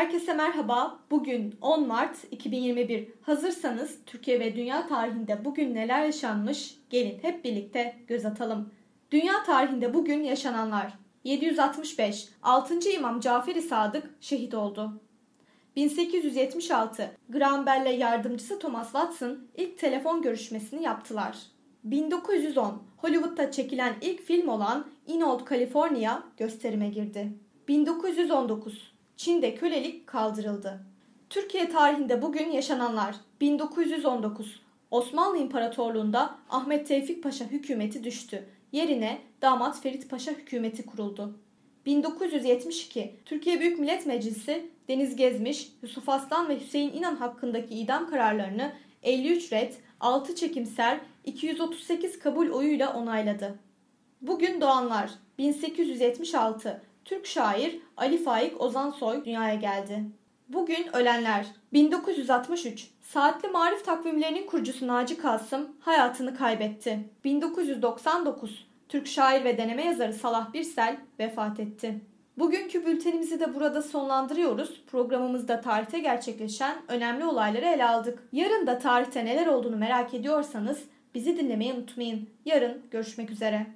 Herkese merhaba. Bugün 10 Mart 2021. Hazırsanız Türkiye ve dünya tarihinde bugün neler yaşanmış? Gelin hep birlikte göz atalım. Dünya tarihinde bugün yaşananlar. 765. 6. İmam Caferi Sadık şehit oldu. 1876. Graham Bell'le yardımcısı Thomas Watson ilk telefon görüşmesini yaptılar. 1910. Hollywood'da çekilen ilk film olan In Old California gösterime girdi. 1919. Çin'de kölelik kaldırıldı. Türkiye tarihinde bugün yaşananlar 1919 Osmanlı İmparatorluğu'nda Ahmet Tevfik Paşa hükümeti düştü. Yerine damat Ferit Paşa hükümeti kuruldu. 1972 Türkiye Büyük Millet Meclisi Deniz Gezmiş, Yusuf Aslan ve Hüseyin İnan hakkındaki idam kararlarını 53 red, 6 çekimser, 238 kabul oyuyla onayladı. Bugün doğanlar 1876 Türk şair Ali Faik Ozansoy dünyaya geldi. Bugün ölenler 1963 Saatli Marif takvimlerinin kurucusu Naci Kasım hayatını kaybetti. 1999 Türk şair ve deneme yazarı Salah Birsel vefat etti. Bugünkü bültenimizi de burada sonlandırıyoruz. Programımızda tarihte gerçekleşen önemli olayları ele aldık. Yarın da tarihte neler olduğunu merak ediyorsanız bizi dinlemeyi unutmayın. Yarın görüşmek üzere.